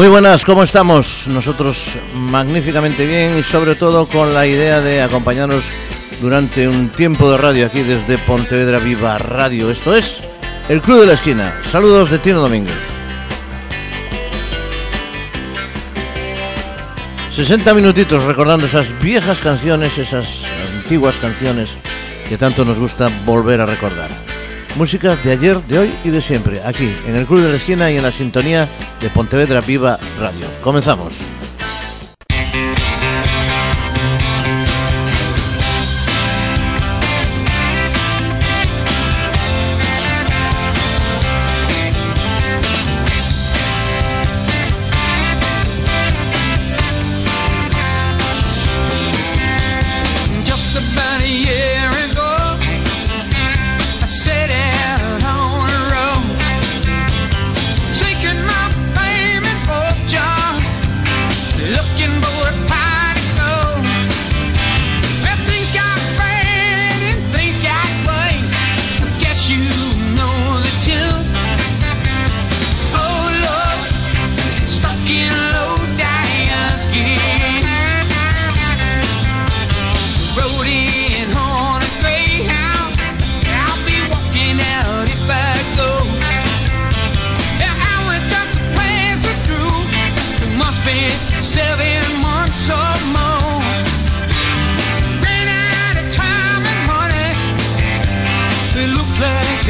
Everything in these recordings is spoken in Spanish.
Muy buenas, ¿cómo estamos? Nosotros magníficamente bien y sobre todo con la idea de acompañarnos durante un tiempo de radio aquí desde Pontevedra Viva Radio. Esto es El Club de la Esquina. Saludos de Tino Domínguez. 60 minutitos recordando esas viejas canciones, esas antiguas canciones que tanto nos gusta volver a recordar. Músicas de ayer, de hoy y de siempre, aquí, en el Club de la Esquina y en la sintonía de Pontevedra Viva Radio. Comenzamos.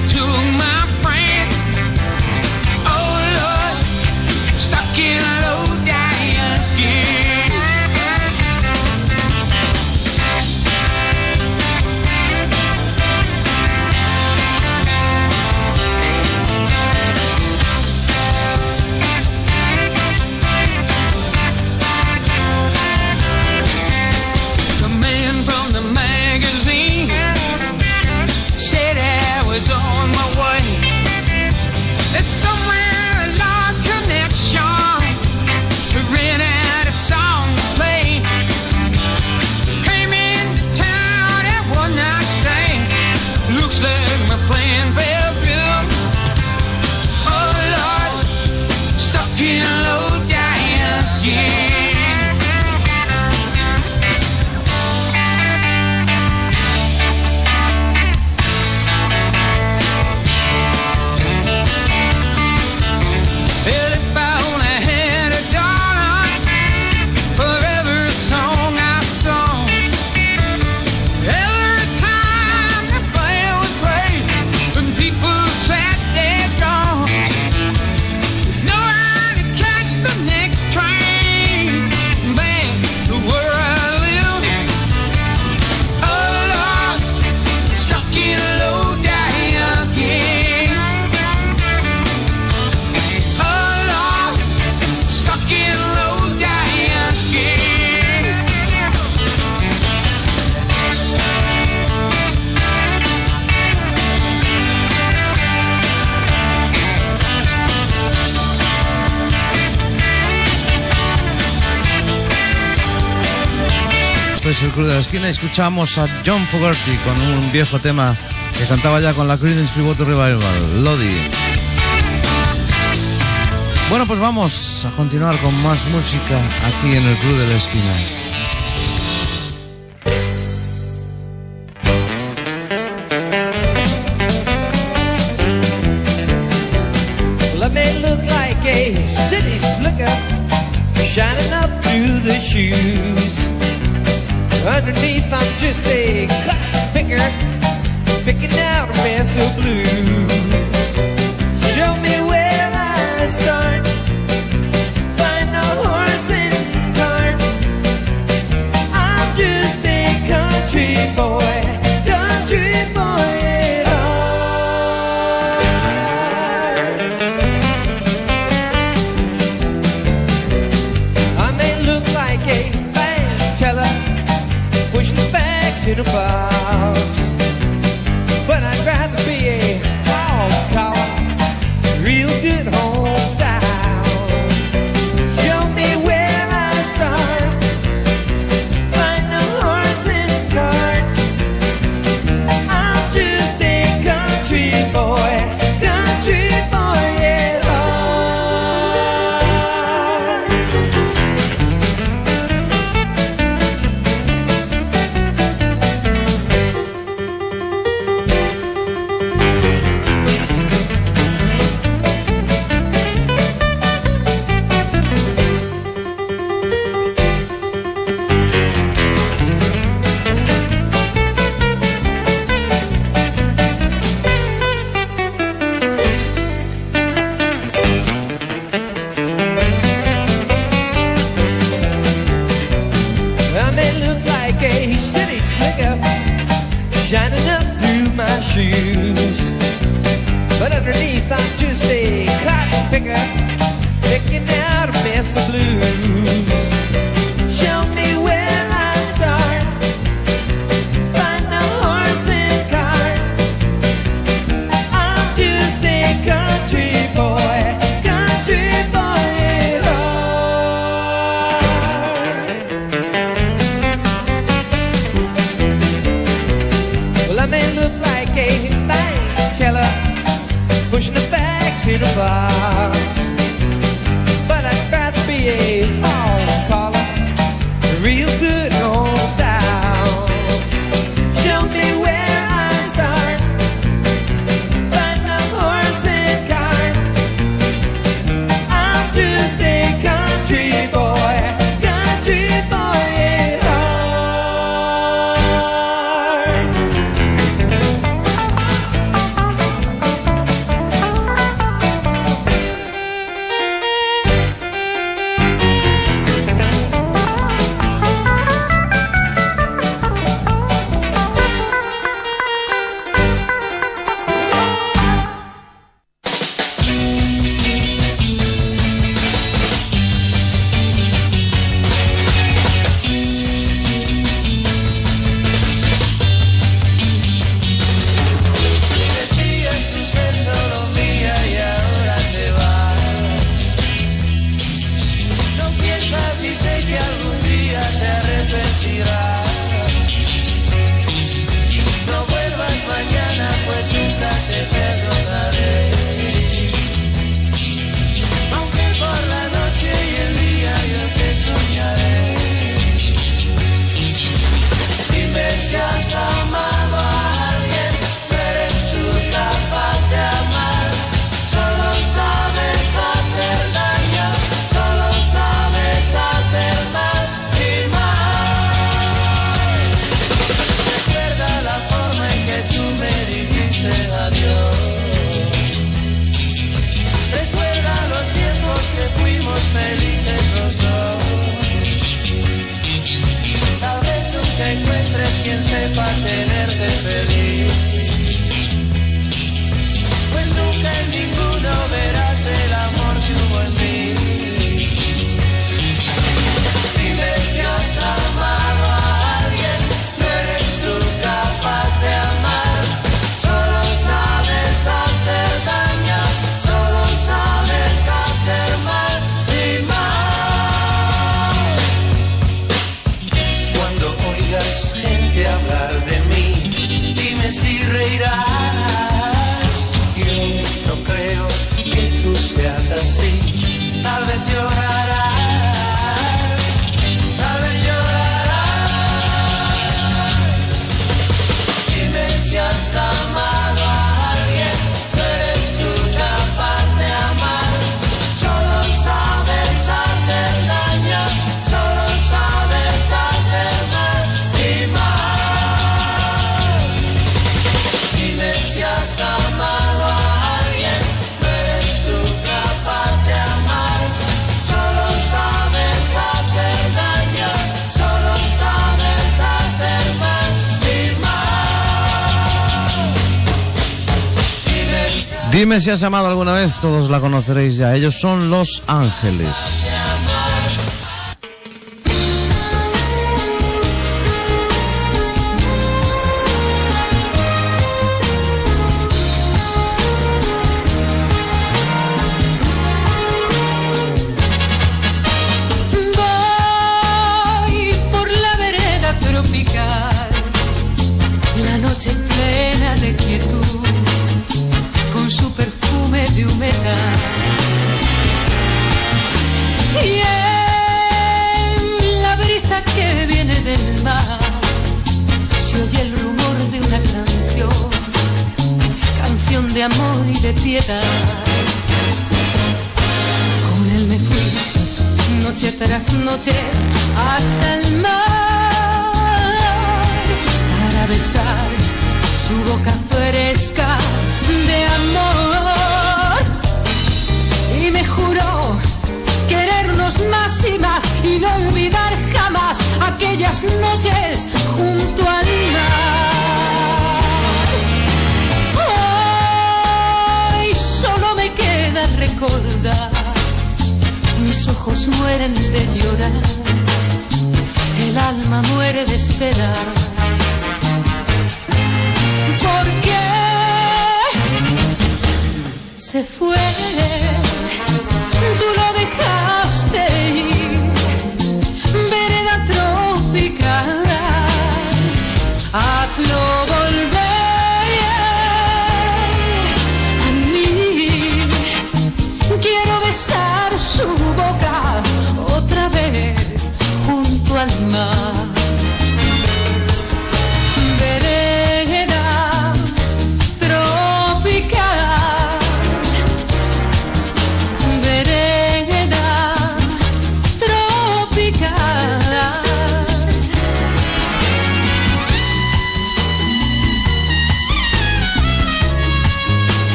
me escuchamos a John Fogerty con un viejo tema que cantaba ya con la Creedence Clearwater Revival, Lodi. Bueno, pues vamos a continuar con más música aquí en el Club de la Esquina. Dime si has amado alguna vez, todos la conoceréis ya. Ellos son Los Ángeles.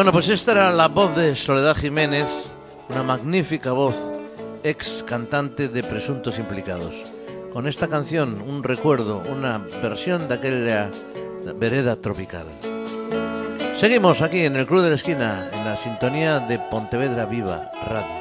Bueno, pues esta era la voz de Soledad Jiménez, una magnífica voz, ex cantante de Presuntos Implicados. Con esta canción, un recuerdo, una versión de aquella vereda tropical. Seguimos aquí en el Club de la Esquina, en la sintonía de Pontevedra Viva Radio.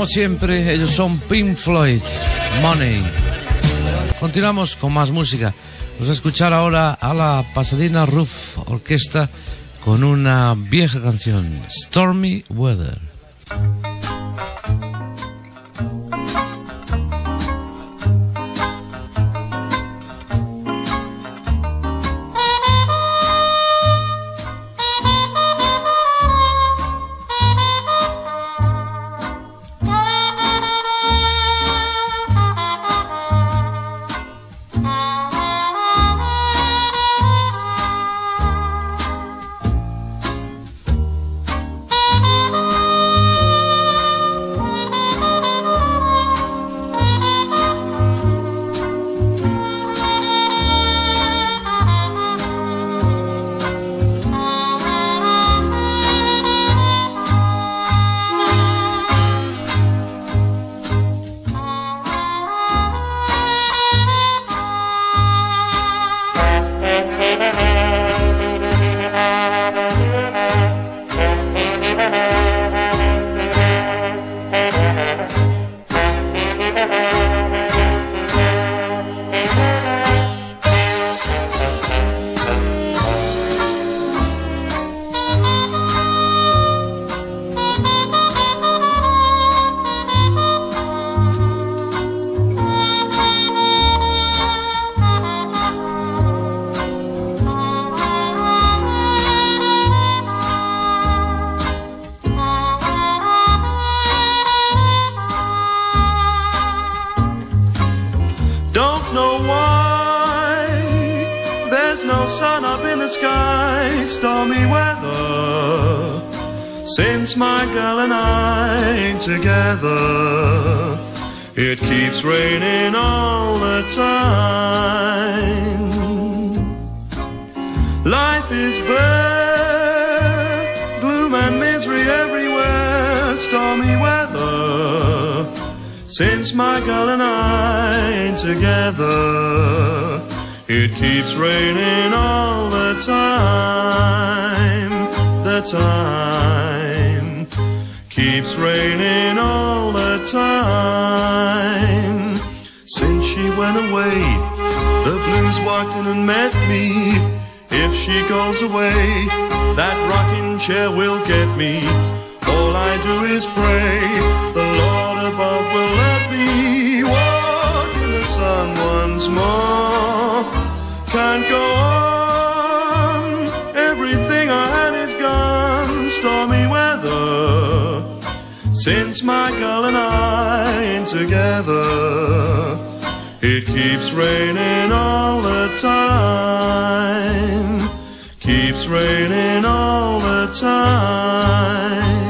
Como siempre, ellos son Pink Floyd, Money. Continuamos con más música. Vamos a escuchar ahora a la Pasadena Roof Orquesta con una vieja canción, Stormy Weather. Time. The time keeps raining all the time. Since she went away, the blues walked in and met me. If she goes away, that rocking chair will get me. All I do is pray, the Lord above will let me walk in the sun once more. Can't go on, Since my girl and I ain't together, it keeps raining all the time. Keeps raining all the time.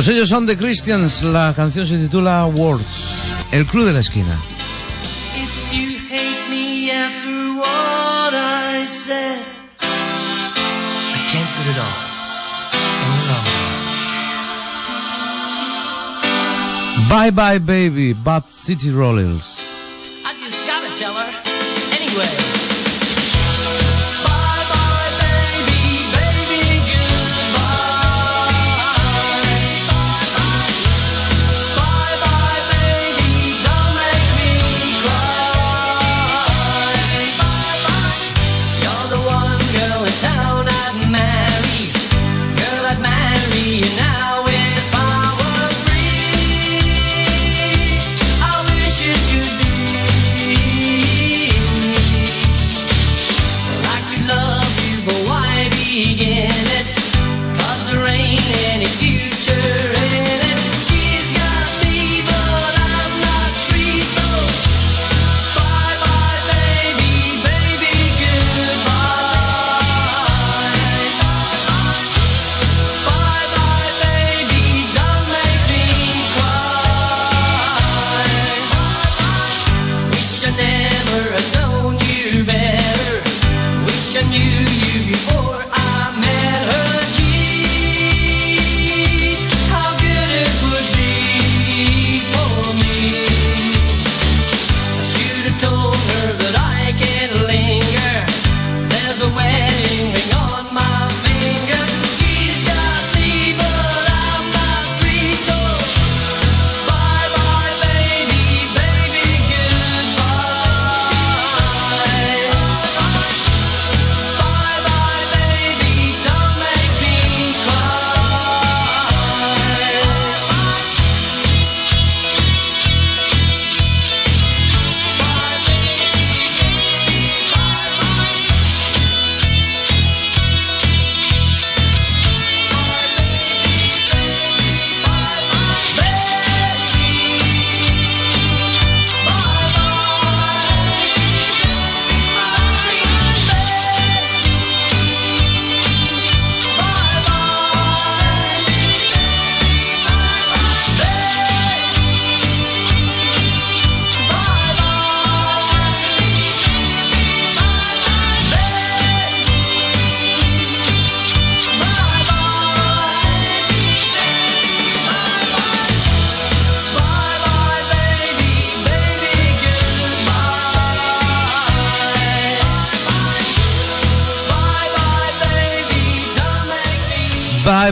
Pues ellos son The Christians, la canción se titula Words, el club de la esquina. If you hate me after what I said, I can't put it off. Bye bye baby, Bad City Rollers. I just gotta tell her anyway.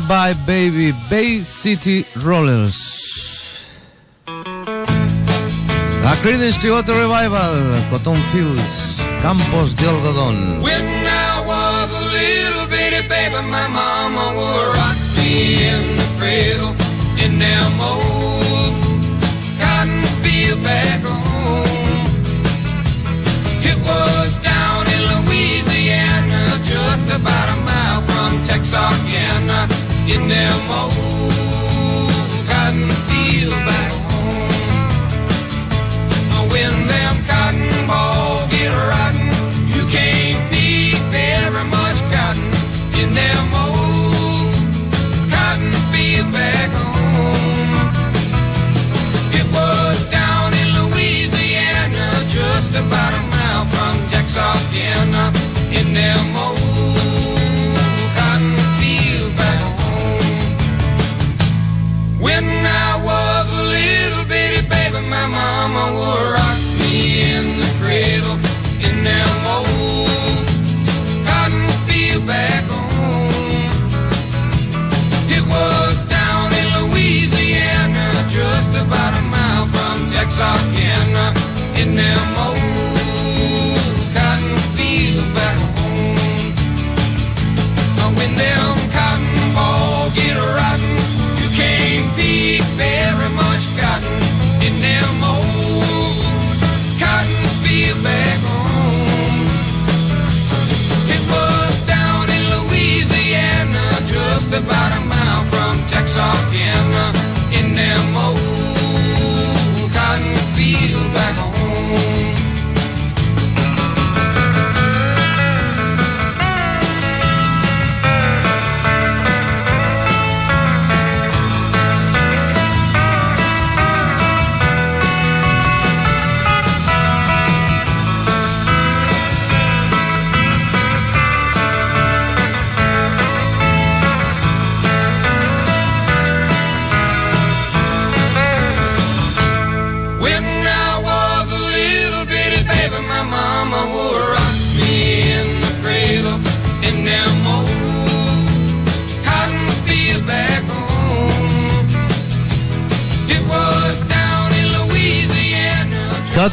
Bye Bye Baby, Bay City Rollers. A Creedence Clearwater Revival, Cotton Fields, Campos de Algodón. When I was a little bitty baby, my mama would rock me in the cradle in them old cotton field back home. It was down in Louisiana, just about a mile from Texarkana. now,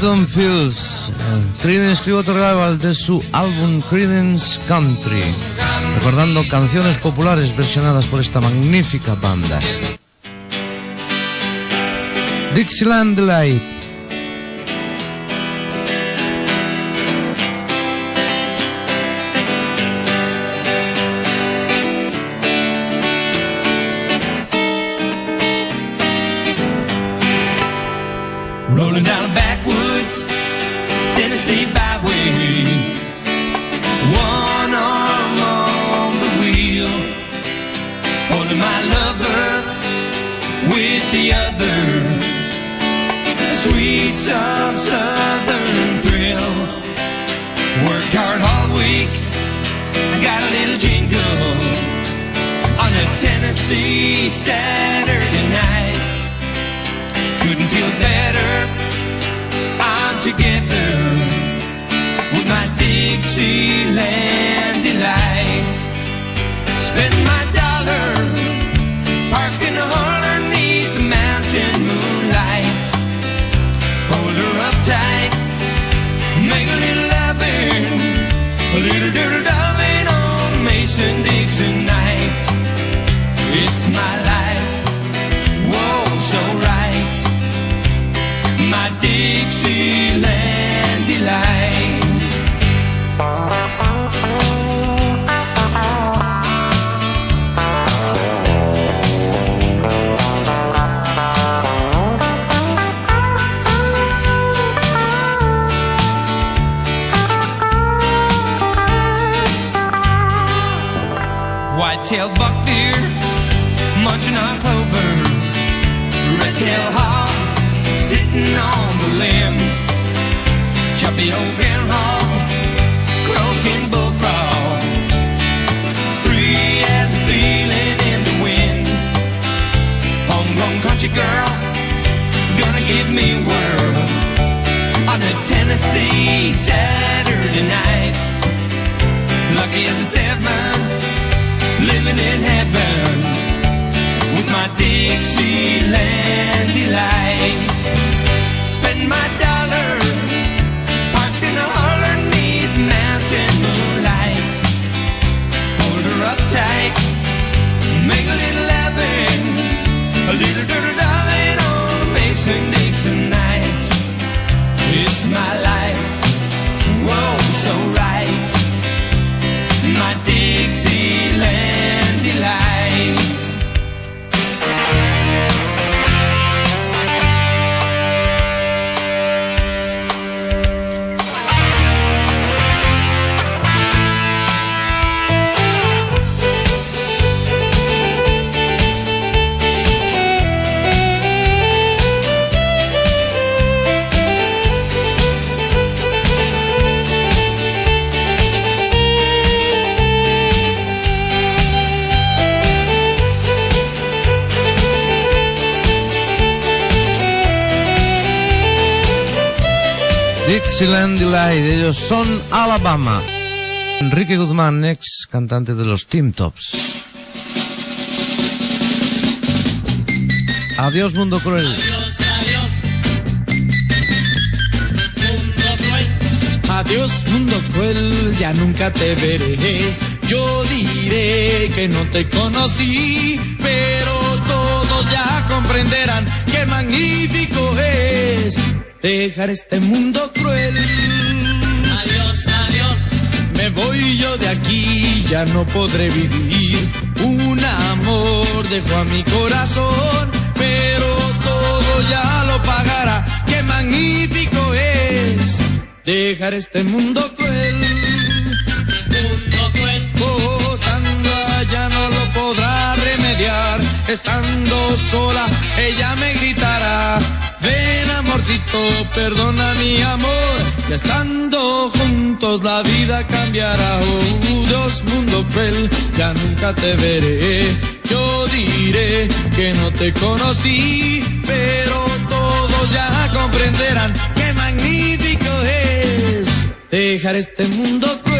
Cotton Fields, Creedence Clearwater Revival de su álbum Creedence Country, recordando canciones populares versionadas por esta magnífica banda. Dixieland Delight. Dixieland Delight, ellos son Alabama. Enrique Guzmán, ex cantante de los Team Tops. Adiós, mundo cruel. Adiós mundo cruel, ya nunca te veré. Yo diré que no te conocí, pero todos ya comprenderán qué magnífico es dejar este mundo cruel. Adiós, adiós. Me voy yo de aquí, ya no podré vivir. Un amor dejó a mi corazón, pero todo ya lo pagará. Qué magnífico es dejar este mundo cruel. Mundo cruel. Estando allá no lo podrá remediar. Estando sola, ella me gritará. Amorcito, perdona mi amor. Ya estando juntos la vida cambiará. Oh, Dios, mundo cruel, ya nunca te veré. Yo diré que no te conocí, pero todos ya comprenderán qué magnífico es dejar este mundo cruel.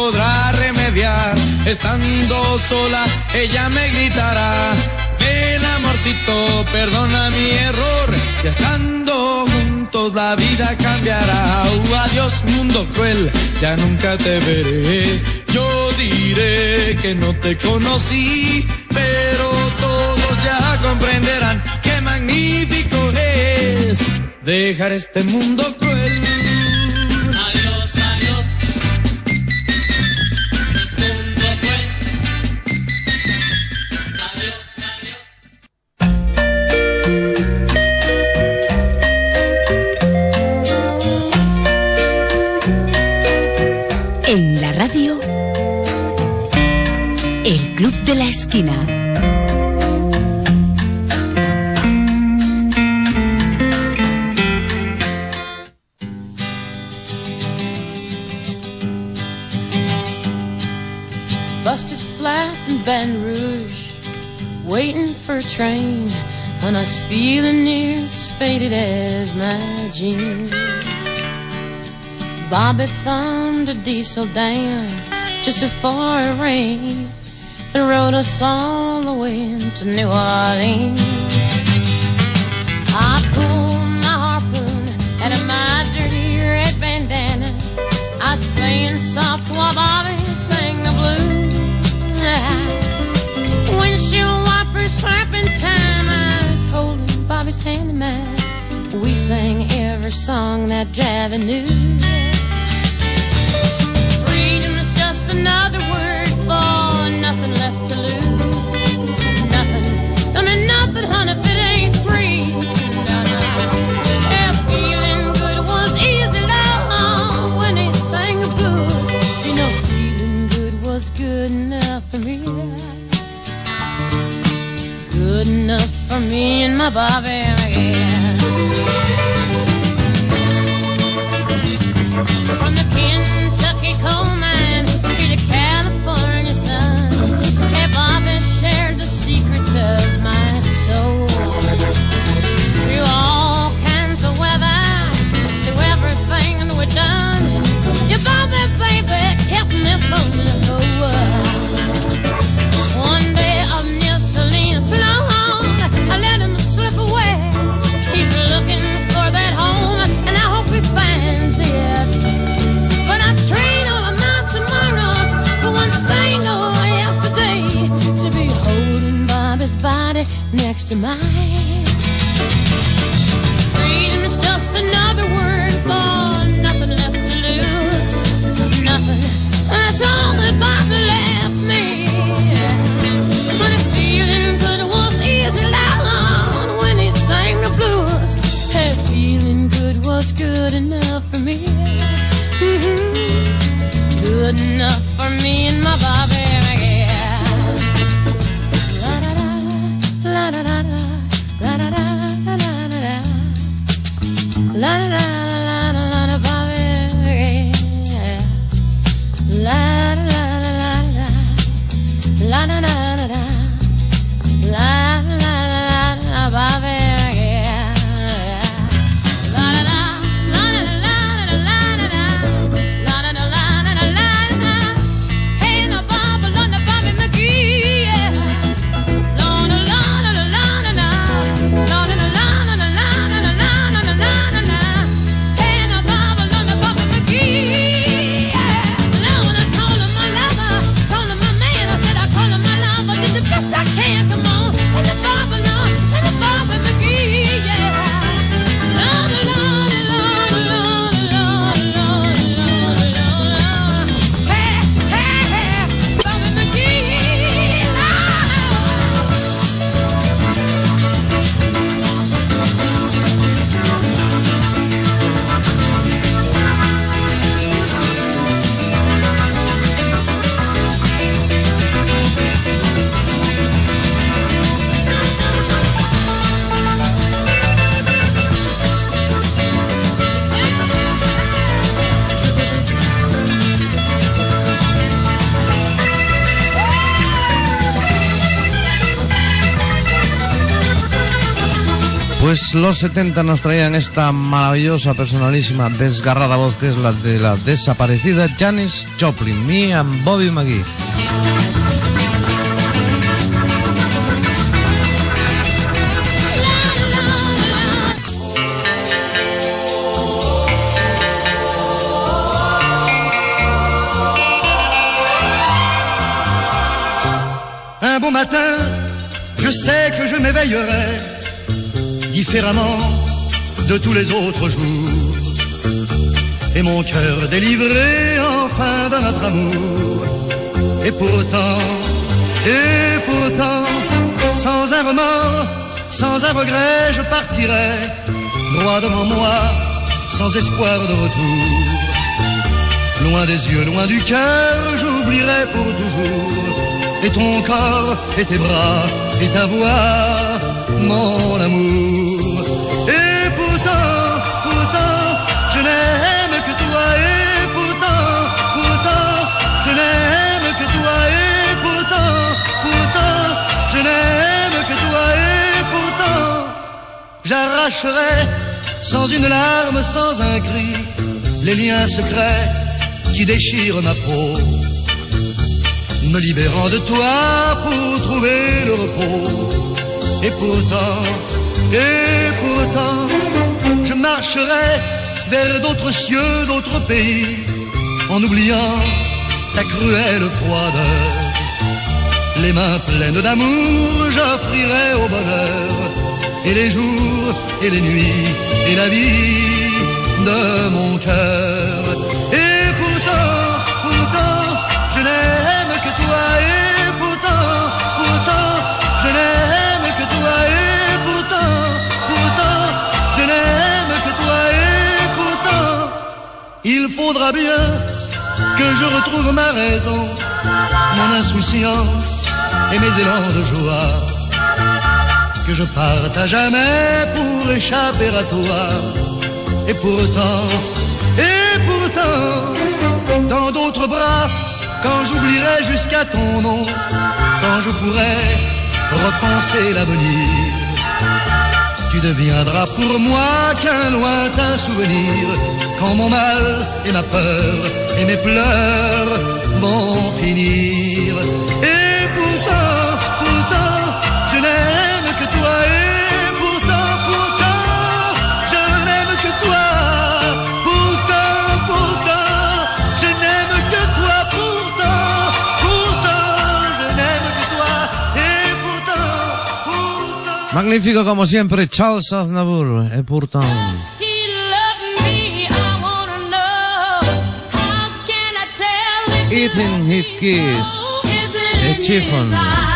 podrá remediar. Estando sola, ella me gritará. Ven amorcito, perdona mi error. Ya estando juntos la vida cambiará. Uh, adiós mundo cruel, ya nunca te veré. Yo diré que no te conocí, pero todos ya comprenderán qué magnífico es dejar este mundo cruel. esquina. busted flat in Baton Rouge, waiting for a train, and I was feeling near as faded as my jeans. Bobby thumbed a diesel down just before it rained and rode us all the way to New Orleans. I pulled my harpoon out of my dirty red bandana. I was playing soft while Bobby sang the blues. Windshield wipers slapping time. I was holding Bobby's hand in mine. We sang every song that Javi knew. Los 70 nos traían esta maravillosa, personalísima, desgarrada voz que es la de la desaparecida Janis Joplin, me and Bobby McGee. Un bon matin, je sais que je m'éveillerai différemment de tous les autres jours. Et mon cœur délivré enfin de notre amour. Et pourtant, et pourtant, sans un remords, sans un regret, je partirai droit devant moi, sans espoir de retour. Loin des yeux, loin du cœur, j'oublierai pour toujours. Et ton corps, et tes bras, et ta voix, mon amour. Et pourtant, pourtant, je n'aime que toi. Et pourtant, pourtant, je n'aime que toi. Et pourtant, pourtant, je n'aime que toi. Et pourtant, j'arracherai sans une larme, sans un cri, les liens secrets qui déchirent ma peau me libérant de toi pour trouver le repos. Et pourtant, et pourtant, je marcherai vers d'autres cieux, d'autres pays, en oubliant ta cruelle froideur. Les mains pleines d'amour, j'offrirai au bonheur, et les jours, et les nuits, et la vie de mon cœur. Il faudra bien que je retrouve ma raison, mon insouciance et mes élans de joie. Que je parte à jamais pour échapper à toi. Et pourtant, et pourtant, dans d'autres bras, quand j'oublierai jusqu'à ton nom, quand je pourrai repenser l'avenir, tu deviendras pour moi qu'un lointain souvenir, quand mon mal et ma peur et mes pleurs vont finir. Magnífico como siempre, Charles Aznavour, e pourtant. Eating his kiss, chiffon.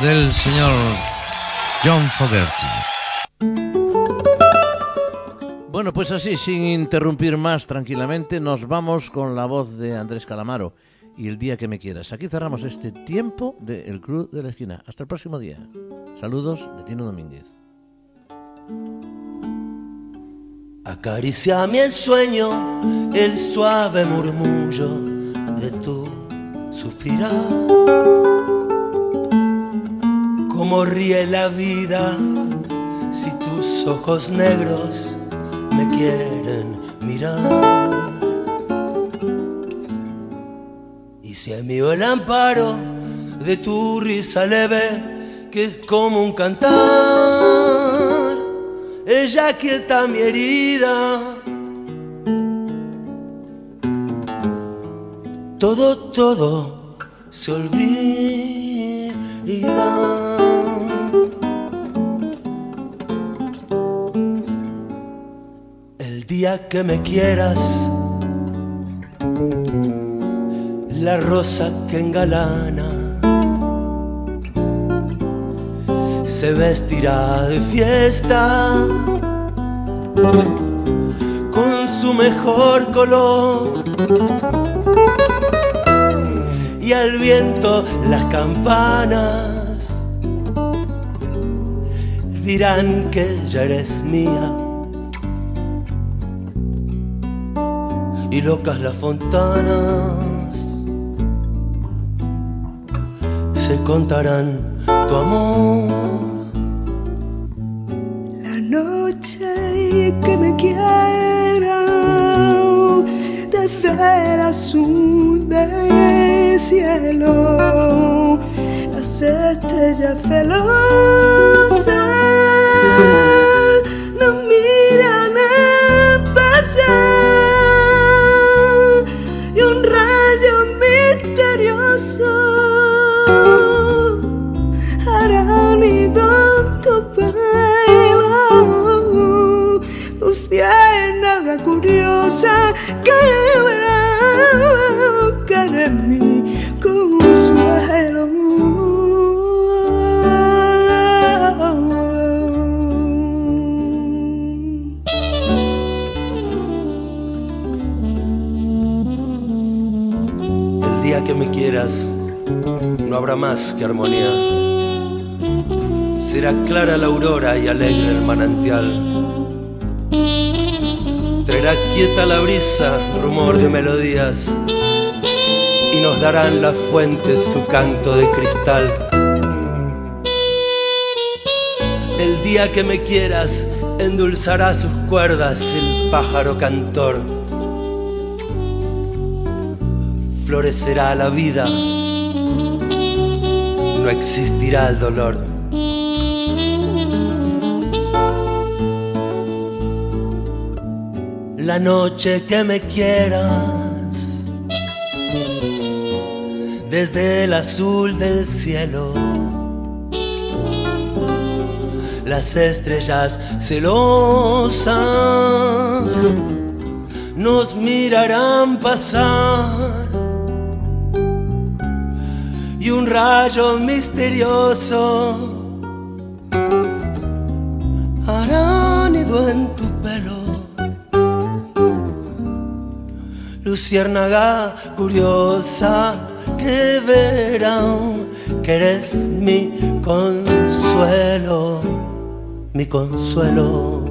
Del señor John Fogerty. Bueno, pues así, sin interrumpir más tranquilamente, nos vamos con la voz de Andrés Calamaro y el día que me quieras. Aquí cerramos este tiempo de Club de la Esquina. Hasta el próximo día. Saludos de Tino Domínguez. Acariciame el sueño, el suave murmullo de tu suspirar. Cómo ríe la vida si tus ojos negros me quieren mirar. Y si amigo el amparo de tu risa leve, que es como un cantar ella quieta mi herida. Todo, todo se olvida. Día que me quieras, la rosa que engalana se vestirá de fiesta con su mejor color. Y al viento las campanas dirán que ya eres mía y locas las fontanas. Se contarán tu amor. Noche que me quiera desde el azul del cielo las estrellas celosas que armonía. Será clara la aurora y alegre el manantial. Traerá quieta la brisa, rumor de melodías, y nos darán las fuentes su canto de cristal. El día que me quieras, endulzará sus cuerdas el pájaro cantor. Florecerá la vida, no existirá el dolor. La noche que me quieras, desde el azul del cielo, las estrellas celosas nos mirarán pasar y un rayo misterioso hará nido en tu pelo. Luciérnaga curiosa que verán que eres mi consuelo, mi consuelo.